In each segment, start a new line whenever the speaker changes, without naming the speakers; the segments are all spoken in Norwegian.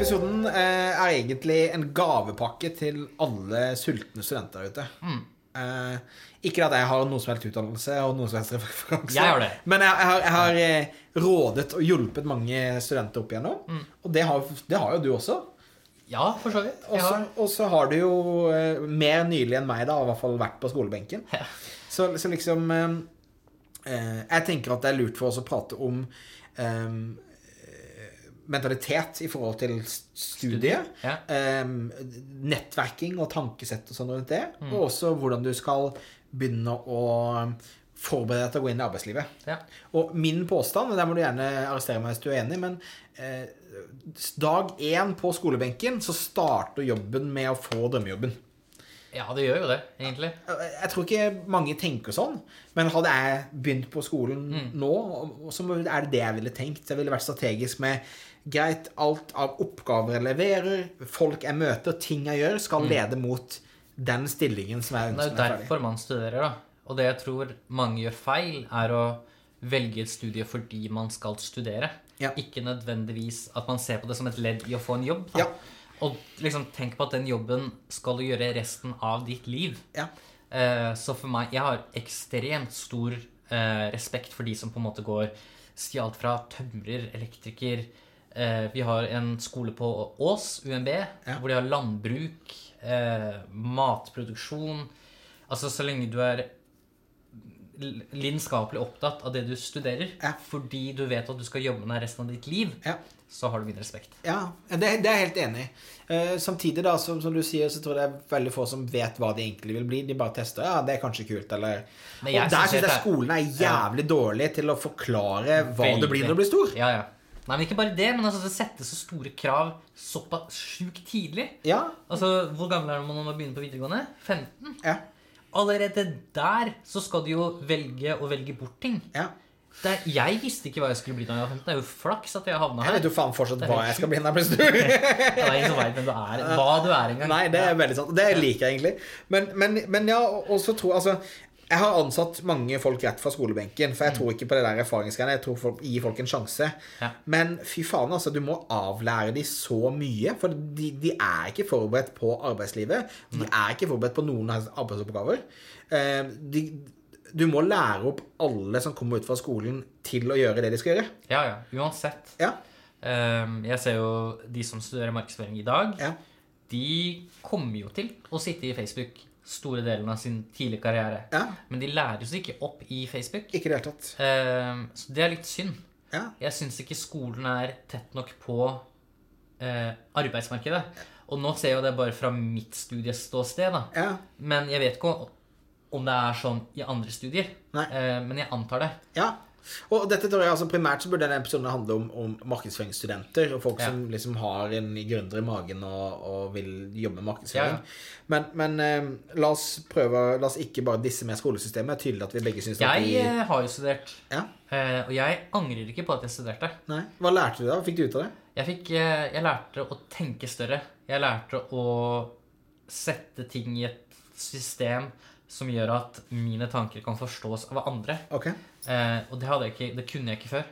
episoden eh, er egentlig en gavepakke til alle sultne studenter der ute.
Mm.
Eh, ikke at jeg har noen som helst utdannelse og noen som helst referanse.
Jeg.
Men jeg, jeg har, jeg har eh, rådet og hjulpet mange studenter opp igjennom.
Mm.
Og det har, det har jo du også.
Ja, for så vidt.
Og så-
har...
Du jo eh, mer nylig enn meg, da, i hvert fall vært på skolebenken.
Ja.
Så, så liksom eh, eh, Jeg tenker at det er lurt for oss å prate om eh, mentalitet i forhold til studiet.
Ja.
Um, nettverking og tankesett og sånn rundt det.
Mm.
Og også hvordan du skal begynne å forberede deg til å gå inn i arbeidslivet.
Ja.
Og min påstand, og der må du gjerne arrestere meg hvis du er enig, men eh, dag én på skolebenken så starter jobben med å få drømmejobben.
Ja, det gjør jo det, egentlig.
Jeg tror ikke mange tenker sånn, men hadde jeg begynt på skolen
Mm.
nå, så er det det jeg ville tenkt. Jeg ville vært strategisk med greit, alt av oppgaver jeg leverer, folk jeg møter, ting jeg gjør, skal lede mot den stillingen som jeg
Mm. Det er
ønsker
jo
meg
derfor man studerer, da. Og det jeg tror mange gjør feil, er å velge et studie fordi man skal studere.
Ja.
Ikke nødvendigvis at man ser på det som et ledd i å få en jobb. Da.
Ja.
Og liksom tenk på at den jobben skal du gjøre resten av ditt liv.
Ja.
Eh, så for meg Jeg har ekstremt stor eh, respekt for de som på en måte går Si alt fra tømrer, elektriker eh, Vi har en skole på Ås, UMB,
Ja.
hvor de har landbruk, eh, matproduksjon Altså så lenge du er lidenskapelig opptatt av det du studerer,
Ja.
fordi du vet at du skal jobbe med det resten av ditt liv,
Ja.
så har du min respekt.
Ja, det, det er jeg helt enig i. Uh, samtidig, da, som, som du sier, så tror jeg det er veldig få som vet hva de egentlig vil bli. De bare tester. Ja, det er kanskje kult, eller Og der syns jeg skolen er jævlig dårlig til å forklare hva du blir når du blir stor.
Ja, ja. Nei, men ikke bare det, men altså, det settes så store krav såpass sjukt tidlig.
Ja,
Altså, Hvor gammel er man når man begynner på videregående? 15?
ja,
Allerede der så skal du jo velge å velge bort ting.
ja.
Er, jeg visste ikke hva jeg skulle bli da jeg var 15. Det er jo flaks at jeg havna
Jeg vet jo faen fortsatt hva jeg skal bli når jeg blir stor.
Det er ingen som vet hvem du er, hva du er engang.
Nei, det er veldig sant. Det liker jeg egentlig. Men, men, men ja, og og så tror Altså, jeg har ansatt mange folk rett fra skolebenken, for jeg tror ikke på det der erfaringsgreiene. Jeg tror folk, gir folk en sjanse.
Ja.
Men fy faen, altså, du må avlære de så mye. For de, de er ikke forberedt på arbeidslivet. De er ikke forberedt på noen arbeidsoppgaver. Eh, De, du må lære opp alle som kommer ut fra skolen, til å gjøre det de skal gjøre.
Ja, ja. Uansett.
Ja,
Ehm, jeg ser jo de som studerer markedsføring i dag,
ja,
de kommer jo til å sitte i Facebook store delen av sin tidlige karriere.
ja.
Men de lærer seg ikke opp i Facebook.
Ikke det tatt.
Ehm, så det er litt synd.
Ja.
Jeg syns ikke skolen er tett nok på eh, arbeidsmarkedet. Og nå ser jeg jo det bare fra mitt studieståsted, da.
ja.
Men jeg vet ikke om det er sånn i andre studier. Eh, men jeg antar det.
Ja. Og dette tror jeg altså Primært så burde denne episoden handle om, om markedsføringsstudenter og folk
Ja.
som liksom har en gründer i magen og, og vil jobbe med markedsføring.
Ja.
Men, men eh, la oss prøve La oss ikke bare disse med skolesystemet. Det er tydelig at vi begge syns
Jeg
vi
eh, har jo studert,
ja?
eh, og jeg angrer ikke på at jeg studerte.
Nei. Hva lærte du da? Hva fikk du ut av det?
Jeg, fikk, eh, jeg lærte å tenke større. Jeg lærte å sette ting i et system som gjør at mine tanker kan forstås av andre.
Ok.
Eh, og det, ikke, det kunne jeg ikke før.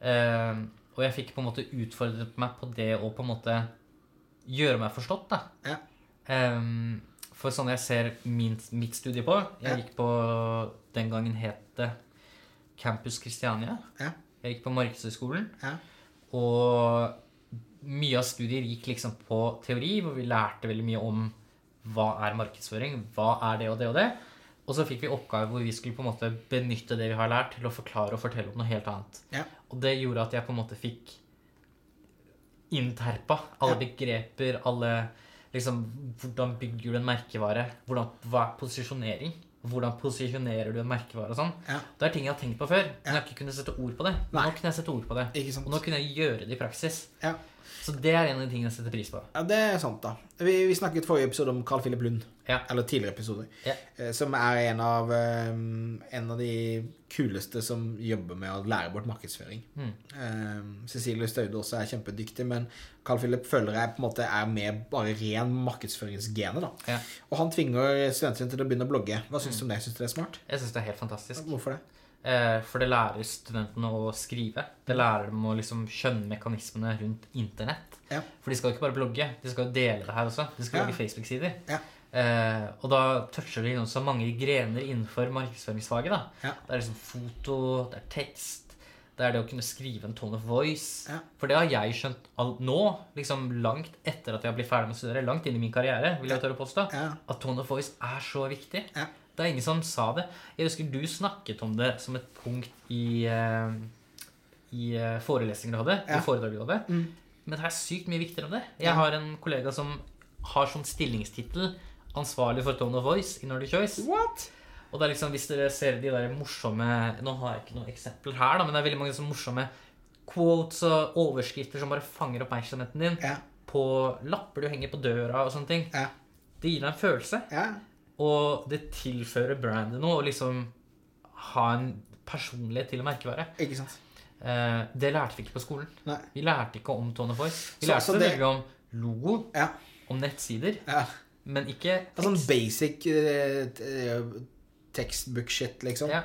Eh, og jeg fikk på en måte utfordret meg på det å på en måte gjøre meg forstått. da.
Ja.
Eh, for sånn jeg ser min, mitt studie på Jeg
Ja.
gikk på Den gangen het det Campus Christiania.
Ja.
Jeg gikk på Markedshøgskolen.
Ja.
Og mye av studier gikk liksom på teori, hvor vi lærte veldig mye om hva er markedsføring, hva er det og det og det. Og så fikk vi oppgave hvor vi skulle på en måte benytte det vi har lært, til å forklare og fortelle om noe helt annet.
Ja.
Og det gjorde at jeg på en måte fikk innterpa alle
Ja.
begreper, alle liksom Hvordan bygger du en merkevare? Hvordan, hva er posisjonering? Hvordan posisjonerer du en merkevare og sånn?
Ja.
Det er ting jeg har tenkt på før, men jeg har ikke kunnet sette ord på det.
Nei.
Nå kunne jeg sette ord på det. Og nå kunne jeg gjøre det i praksis.
Ja.
Så det er en av de tingene jeg setter pris på.
ja, det er sant, da. Vi, vi snakket forrige episode om Carl Philip Lund.
Ja.
Eller tidligere episoder.
Ja.
Eh, Som er en av, eh, en av de kuleste som jobber med å lære bort markedsføring.
Mm.
Eh, Cecilie Staude også er kjempedyktig, men Carl Philip føler jeg på en måte er med bare ren markedsføringsgenet. da.
Ja.
Og han tvinger studentene til å begynne å blogge. Hva syns du om det? Syns du det er smart?
Jeg syns det er helt fantastisk.
Hvorfor det?
Eh, for det lærer studentene å skrive. Det lærer dem å liksom skjønne mekanismene rundt internett.
Ja.
For de skal jo ikke bare blogge, de skal jo dele det her også. De skal
Ja.
lage Facebook-sider.
Ja.
Eh, og da toucher de så mange grener innenfor markedsføringsfaget. da.
Ja.
Det er liksom foto, det er tekst, det er det å kunne skrive en tone of voice.
Ja.
For det har jeg skjønt nå, liksom langt etter at jeg har blitt ferdig med å studere, langt inn i min karriere, vil jeg tørre å påstå,
Ja.
at tone of voice er så viktig. Det er ingen som sa det. Jeg husker du snakket om det som et punkt i, eh, i forelesningen forelesninger du hadde.
Ja.
I foredrag du hadde.
Mm.
Men det er sykt mye viktigere enn det. Jeg har en kollega som har sånn stillingstittel ansvarlig for tone of voice i Nordic Choice.
What?
Og det er liksom, hvis dere ser de der morsomme Nå har jeg ikke noe eksempel her, da, men det er veldig mange sånne morsomme quotes og overskrifter som bare fanger oppmerksomheten din
Ja.
på lapper du henger på døra og sånne ting.
Ja.
Det gir deg en følelse.
Ja.
Og det tilfører brandet noe å liksom ha en personlighet til å merkevare.
Ikke sant?
Eh, det lærte vi ikke på skolen.
Nei.
Vi lærte ikke om Tone Voice. Vi
Så-
lærte
så det-
om logo,
Ja.
om nettsider,
ja.
men ikke
Det er sånn
tekst.
basic eh, textbook-shit, liksom.
Ja.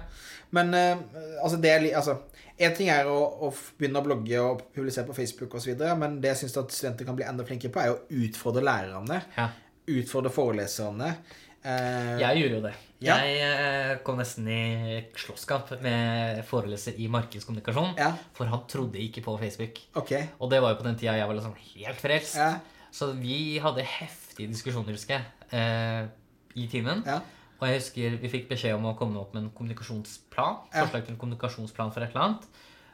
Men eh, altså, det er altså, En ting er å, å begynne å blogge og publisere på Facebook osv., men det jeg syns studenter kan bli enda flinkere på, er å utfordre lærerne.
Ja.
Utfordre foreleserne. Eh,
Jeg gjorde jo det.
Ja.
Jeg eh, kom nesten i slåsskamp med foreleser i markedskommunikasjon.
Ja,
For han trodde ikke på Facebook.
Okay.
Og det var jo på den tida jeg var liksom helt frelst.
Ja,
Så vi hadde heftige diskusjoner, husker jeg, eh, i timen.
ja.
Og jeg husker vi fikk beskjed om å komme opp med en kommunikasjonsplan. Forslag til en kommunikasjonsplan for et eller annet.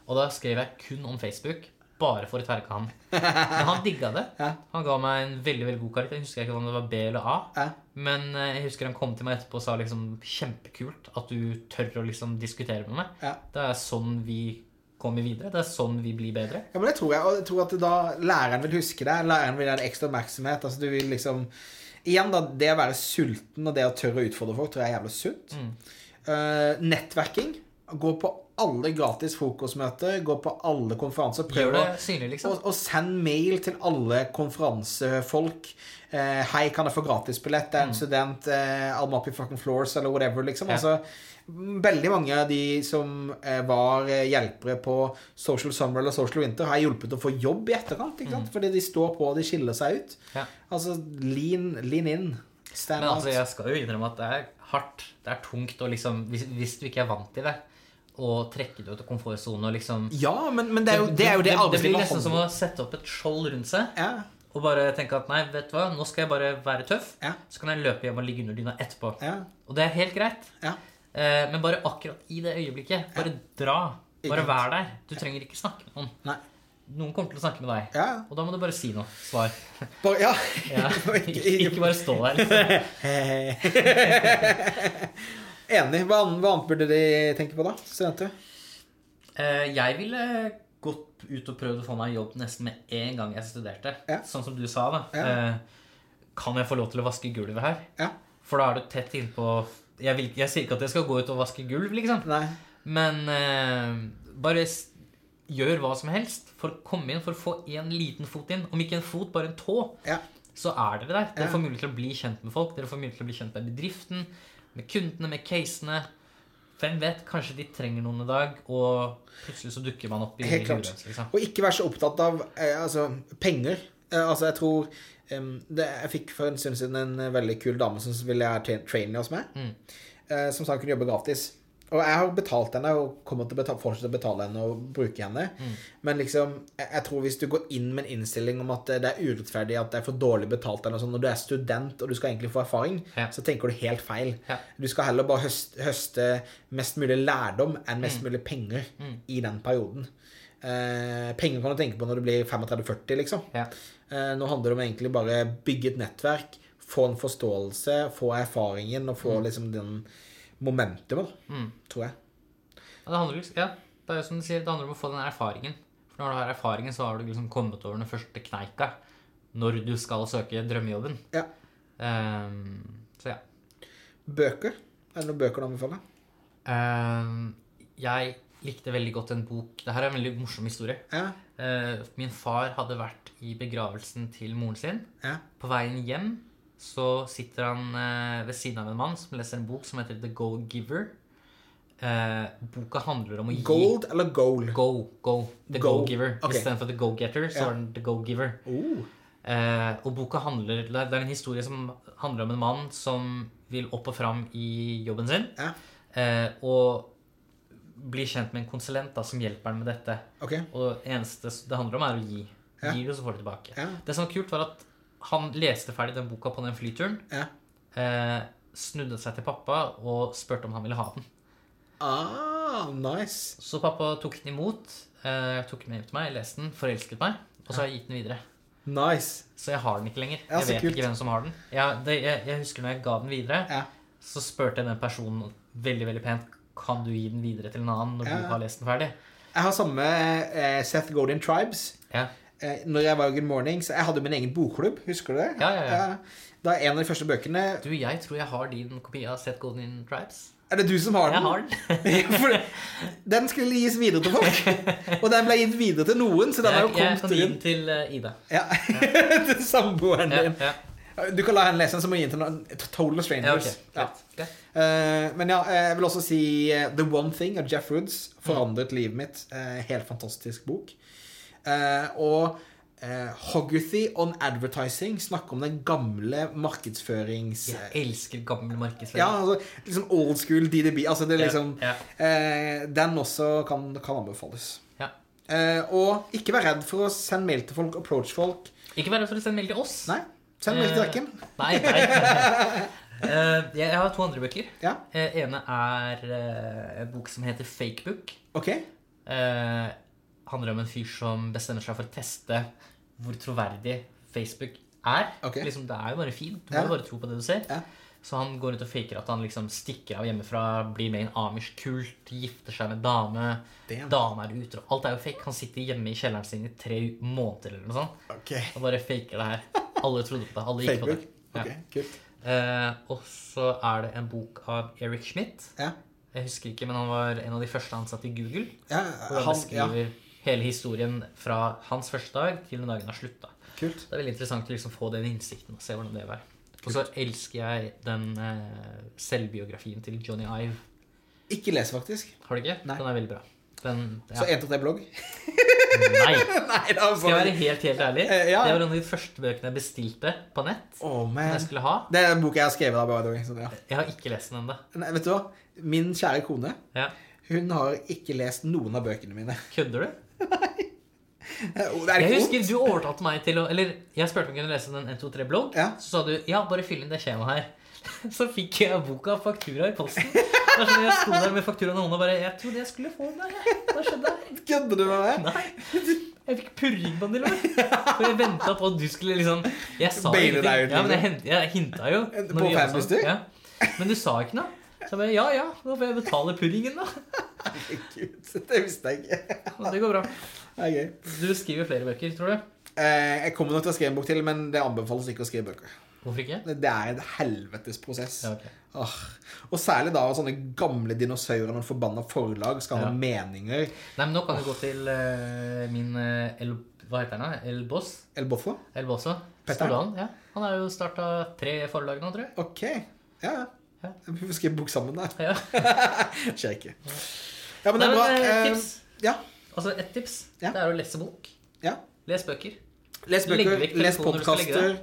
Og da skrev jeg kun om Facebook. Bare for å tverke han. Men han digga det.
Ja.
Han ga meg en veldig veldig god karakter. Jeg husker ikke om det var B eller A. Men eh, jeg husker han kom til meg etterpå og sa liksom kjempekult at du tør å liksom diskutere med meg.
Ja.
Det er sånn vi kommer videre. Det er sånn vi blir bedre.
Ja, men det tror jeg. Og jeg tror at da læreren vil huske det. Læreren vil ha en ekstra oppmerksomhet. Altså, du vil liksom Igjen, da. Det å være sulten og det å tørre å utfordre folk tror jeg er jævlig sunt.
Mm.
Uh, nettverking. Gå på alle gratis frokostmøter. Gå på alle konferanser. Prøv
det synlig, liksom.
og, og send mail til alle konferansefolk. Eh, Hei, kan jeg få gratisbillett? Det er en student. Eh, I'm up in fucking floors, eller whatever, liksom.
Mm. Ja.
Altså, veldig mange av de som eh, var eh, hjelpere på Social Summer eller Social Winter, har hjulpet å få jobb i etterkant. Ikke sant? Fordi de står på, og de skiller seg ut.
Mm. Ja.
Altså, lean, lean in. Stand
Men altså,
out.
jeg skal jo innrømme at det er hardt. Det er tungt og liksom Hvis, hvis du ikke er vant til det, å trekke det ut av komfortsonen og liksom
Ja, men, men det er jo det, er jo det,
det, blir nesten som å sette opp et skjold rundt seg
Ja,
og bare tenke at nei, vet du hva, nå skal jeg bare være tøff.
Ja.
Så kan jeg løpe hjem og ligge under dyna etterpå.
ja,
Og det er helt greit.
ja.
Eh, men bare akkurat i det øyeblikket, bare dra. Bare vær der. Du trenger ikke snakke med noen.
Nei.
Noen kommer til å snakke med deg.
Ja.
Og da må du bare si noe. Svar.
Bare, ja.
Ja.
Ikke-
Ikke bare stå der. Liksom.
Enig. Hva annet, hva annet burde de tenke på, da? Studenter?
Eh, jeg ville gått ut og prøvd å få meg jobb nesten med en gang jeg studerte.
Ja.
Sånn som du sa, da.
Ja.
Eh, kan jeg få lov til å vaske gulvet her?
Ja.
For da er du tett innpå jeg, vil, jeg sier ikke at jeg skal gå ut og vaske gulv, liksom.
Nei.
Men eh, bare gjør hva som helst for å komme inn, for å få en liten fot inn. Om ikke en fot, bare en tå.
Ja.
Så er dere der. Dere får mulighet til å bli kjent med folk. Dere får mulighet til å bli kjent med bedriften, med kundene, med casene. Hvem vet, kanskje de trenger noen i dag, og plutselig så dukker man opp i
Helt klart.
liksom.
Og ikke være så opptatt av eh, altså, penger. Eh, altså, jeg tror eh, det, Jeg fikk for en stund siden en eh, veldig kul dame som ville jeg tra- oss hos meg.
Mm.
eh, som sa hun kunne jobbe gratis. Og jeg har betalt henne og kommer til å betale, fortsette å betale henne og bruke henne.
Mm.
Men liksom, jeg, jeg tror hvis du går inn med en innstilling om at det er urettferdig, at det er for dårlig betalt, eller sånn, når du er student og du skal egentlig få erfaring,
Ja.
så tenker du helt feil.
Ja.
Du skal heller bare høste, høste mest mulig lærdom enn
Mm.
mest mulig penger i den perioden. Eh, penger kan du tenke på når du blir 35-40, liksom.
Ja.
Eh, nå handler det om egentlig bare bygge et nettverk, få en forståelse, få erfaringen og få liksom den momentumet, vel.
Mm.
tror jeg.
Ja, det handler liksom, ja, det er jo som du sier, det handler om å få den erfaringen. For når du har erfaringen, så har du liksom kommet over den første kneika når du skal søke drømmejobben.
Ja.
Um, så ja.
Bøker? Er det noen bøker du anbefaler?
Um, jeg likte veldig godt en bok Det her er en veldig morsom historie.
Ja.
Uh, min far hadde vært i begravelsen til moren sin.
Ja.
På veien hjem så sitter han eh, ved siden av en mann som leser en bok som heter The Go Giver. eh, boka handler om å gi
Gold eller goal?
Go, go. The
Go.
go-giver.
Ok.
Istedenfor the go-getter, så
Ja.
er den the go-giver.
Oh.
Eh, og boka handler Det er en historie som handler om en mann som vil opp og fram i jobben sin.
Ja.
Eh, og blir kjent med en konsulent da, som hjelper ham med dette.
Okay.
Og det eneste det handler om, er å gi.
Ja.
Gir du, så får du tilbake. Det som var kult, var at han leste ferdig den boka på den flyturen.
Ja.
Eh, snudde seg til pappa og spurte om han ville ha den.
Ah, nice.
Så pappa tok den imot. Eh, tok den med hjem til meg, leste den, forelsket meg. Og så har jeg gitt den videre.
Nice.
Så jeg har den ikke lenger.
Ja,
jeg vet
kult.
ikke hvem som har den. Jeg, det, jeg, jeg husker når jeg ga den videre,
Ja.
så spurte jeg den personen veldig veldig pent kan du gi den videre til en annen når
Ja.
du har lest den ferdig.
Jeg har samme eh, Seth Godin Tribes.
Ja.
Eh, når jeg var Good Morning, så jeg hadde min egen bokklubb. Husker du det?
Ja, ja, ja.
Da en av de første bøkene
Du, jeg tror jeg har din kopi av Seth Golden Tribes.
Er det du som har den?
Jeg har den.
Den skulle gis videre til folk. Og den ble gitt videre til noen, så den har jo
Jeg, jeg
kommet
kan gi den til eh, Ida.
Ja. til samboeren din.
ja.
Du kan la henne lese den, så må jeg gi den til noen total strangers. Ja.
Greit.
Eh, men ja, jeg vil også si The One Thing av Jeff Woods forandret livet mitt. Helt fantastisk bok. Eh, og uh, Hoggethy on Advertising snakker om den gamle markedsførings...
Jeg elsker gammel markedsføring.
Ja, altså, liksom old school DDB. Altså det er liksom
Ja,
eh, Den også kan, kan anbefales.
ja.
Eh, og ikke vær redd for å sende mail til folk, approach folk.
Ikke vær redd for å sende mail til oss.
Nei, send mail til
Eh,
Rekken.
Nei, nei. Eh, jeg har to andre bøker.
Ja,
Eh, ene er eh, en bok som heter Fakebook.
ok.
Handler om en fyr som bestemmer seg for å teste hvor troverdig Facebook er.
Okay.
Liksom, det er jo bare fint. Du må ja. bare tro på det du ser.
Ja.
Så han går ut og faker at han liksom stikker av hjemmefra, blir med i en Amish-kult, gifter seg med dame. dame.
Damn.
Er utro. Alt er jo fake. Han sitter hjemme i kjelleren sin i tre måneder eller noe sånt
Okay.
og bare faker det her. Alle trodde på det. Alle gikk på det. Ja.
Ok, kult.
Eh, og så er det en bok av Eric Schmidt.
Ja.
Jeg husker ikke, men han var en av de første ansatte i Google.
Ja,
Hvor han
beskriver ja,
hele historien fra hans første dag til den dagen han slutta.
kult.
Det er veldig interessant å liksom få den innsikten og se hvordan det var. Og så elsker jeg den eh, selvbiografien til Johnny Ive.
Ikke lese, faktisk.
Har du ikke?
Nei.
Den er veldig bra. Den,
Så
en
1-3-blogg?
Nei!
Nei, det var
Skal jeg være helt, helt ærlig?
Eh, ja.
Det var en av de første bøkene jeg bestilte på nett. Oh,
man.
jeg skulle ha.
Det er en bok jeg har skrevet av, the way. Så ja.
Jeg har ikke lest den ennå.
Vet du hva? Min kjære kone,
Ja.
hun har ikke lest noen av bøkene mine.
Kødder du?
Er
Jeg husker du overtalte meg til å Eller jeg spurte om jeg kunne lese den 123-blogg.
Ja.
Så sa du ja, bare fyll inn det skjemaet her. Så fikk jeg boka faktura i posten. Det er sånn Jeg sto der med fakturaen i hånda og bare Jeg trodde jeg skulle få den. der Hva skjedde?
Kødder du med meg?
Nei. Jeg fikk purring på den til og med. For jeg venta på at du skulle liksom Jeg sa
Baile deg ut,
ingenting. Ja, men jeg, hent, jeg hinta jo.
På
fem
du?
Ja. Men du sa ikke noe. Så jeg bare ja ja, da får jeg betale puddingen, da.
Herregud, det visste jeg ikke.
Det går bra.
Det er gøy.
Du skriver flere bøker, tror du?
Eh, jeg kommer nok til å skrive en bok til, men det anbefales ikke å skrive bøker.
Hvorfor ikke?
Det er en helvetes prosess.
Ja, ok.
Åh. Og særlig da sånne gamle dinosaurer med forbanna forlag skal ha
Ja.
meninger.
Nei, men nå kan du gå til uh, min eh, El... Hva heter han? El Boss?
El Boffo?
El Bosso? Stordalen, Ja. Han har jo starta tre forlag nå, tror jeg.
Ok. Ja, ja.
Ja.
Vi får skrive bok sammen, da.
Ja.
Skjer ikke. Ja, men det
var eh,
Eh,
tips.
ja.
Altså, et tips
Ja.
det er å lese bok.
ja.
Les bøker.
Les bøker, les podkaster.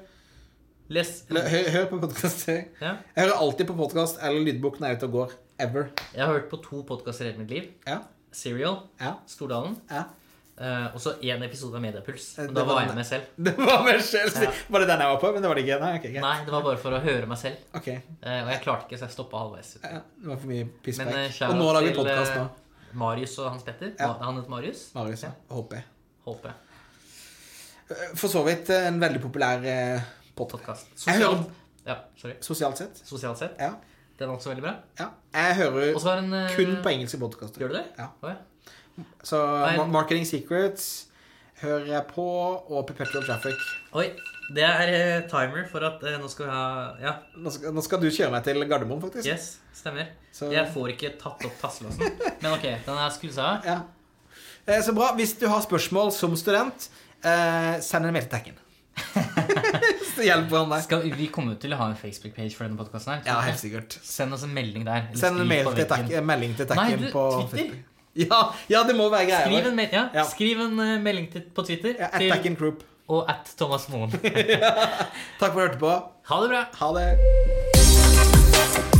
Les
Hør, hør på podkaster.
ja.
Jeg hører alltid på podkast eller lydbok når jeg er ute og går. Ever.
Jeg har hørt på to podkaster i hele mitt liv.
Ja.
Serial,
Ja.
Stordalen,
ja.
Eh, og så én episode av Mediepuls.
Og
Men
det
Da
var
var jeg meg selv.
Det var meg selv.
Ja.
Var det den jeg var på? Men det var det ikke. Nei, okay.
Nei, det var bare for å høre meg selv.
Okay.
Uh, Og jeg klarte ikke, så jeg stoppa halvveis.
Ja, det var for mye
Men uh,
Og nå lager vi podkast nå.
eh, Marius og Hans Petter.
Ja.
Han heter Marius.
Marius, ja.
Håper jeg.
For så vidt eh, en veldig populær eh, podkast.
Sosialt, ja.
Sosialt sett.
Sosialt sett.
Ja.
Den er også veldig bra.
ja. Jeg hører
Og en eh,
kun på engelske podkaster.
Gjør du det?
Ja.
Oh, ja.
Så
Nei.
Marketing Secrets hører jeg på, og Perpetual Traffic.
Oi. Det er eh, timer for at eh, nå skal vi ha Ja,
Nå skal, nå skal du kjøre meg til Gardermoen, faktisk.
yes, stemmer.
Så,
Jeg får ikke tatt opp tasselåsen. Men ok, den er skrudd av.
ja. Eh, så bra. Hvis du har spørsmål som student, eh, send en mail til Tekken. Så hjelper han deg.
Skal, vi kommer jo til å ha en Facebook-page for denne podkasten.
Ja, helt sikkert.
Send oss en melding der.
Send en mail til
veggen.
melding til
Nei,
på
Twitter.
Facebook. Ja, ja, det må være
Skriv
greia.
en, me ja, skriv en uh, melding til, på Twitter
Ja,
til,
Attack and Group.
og at Thomas Moen.
Takk for at du hørte på.
Ha det bra!
Ha det.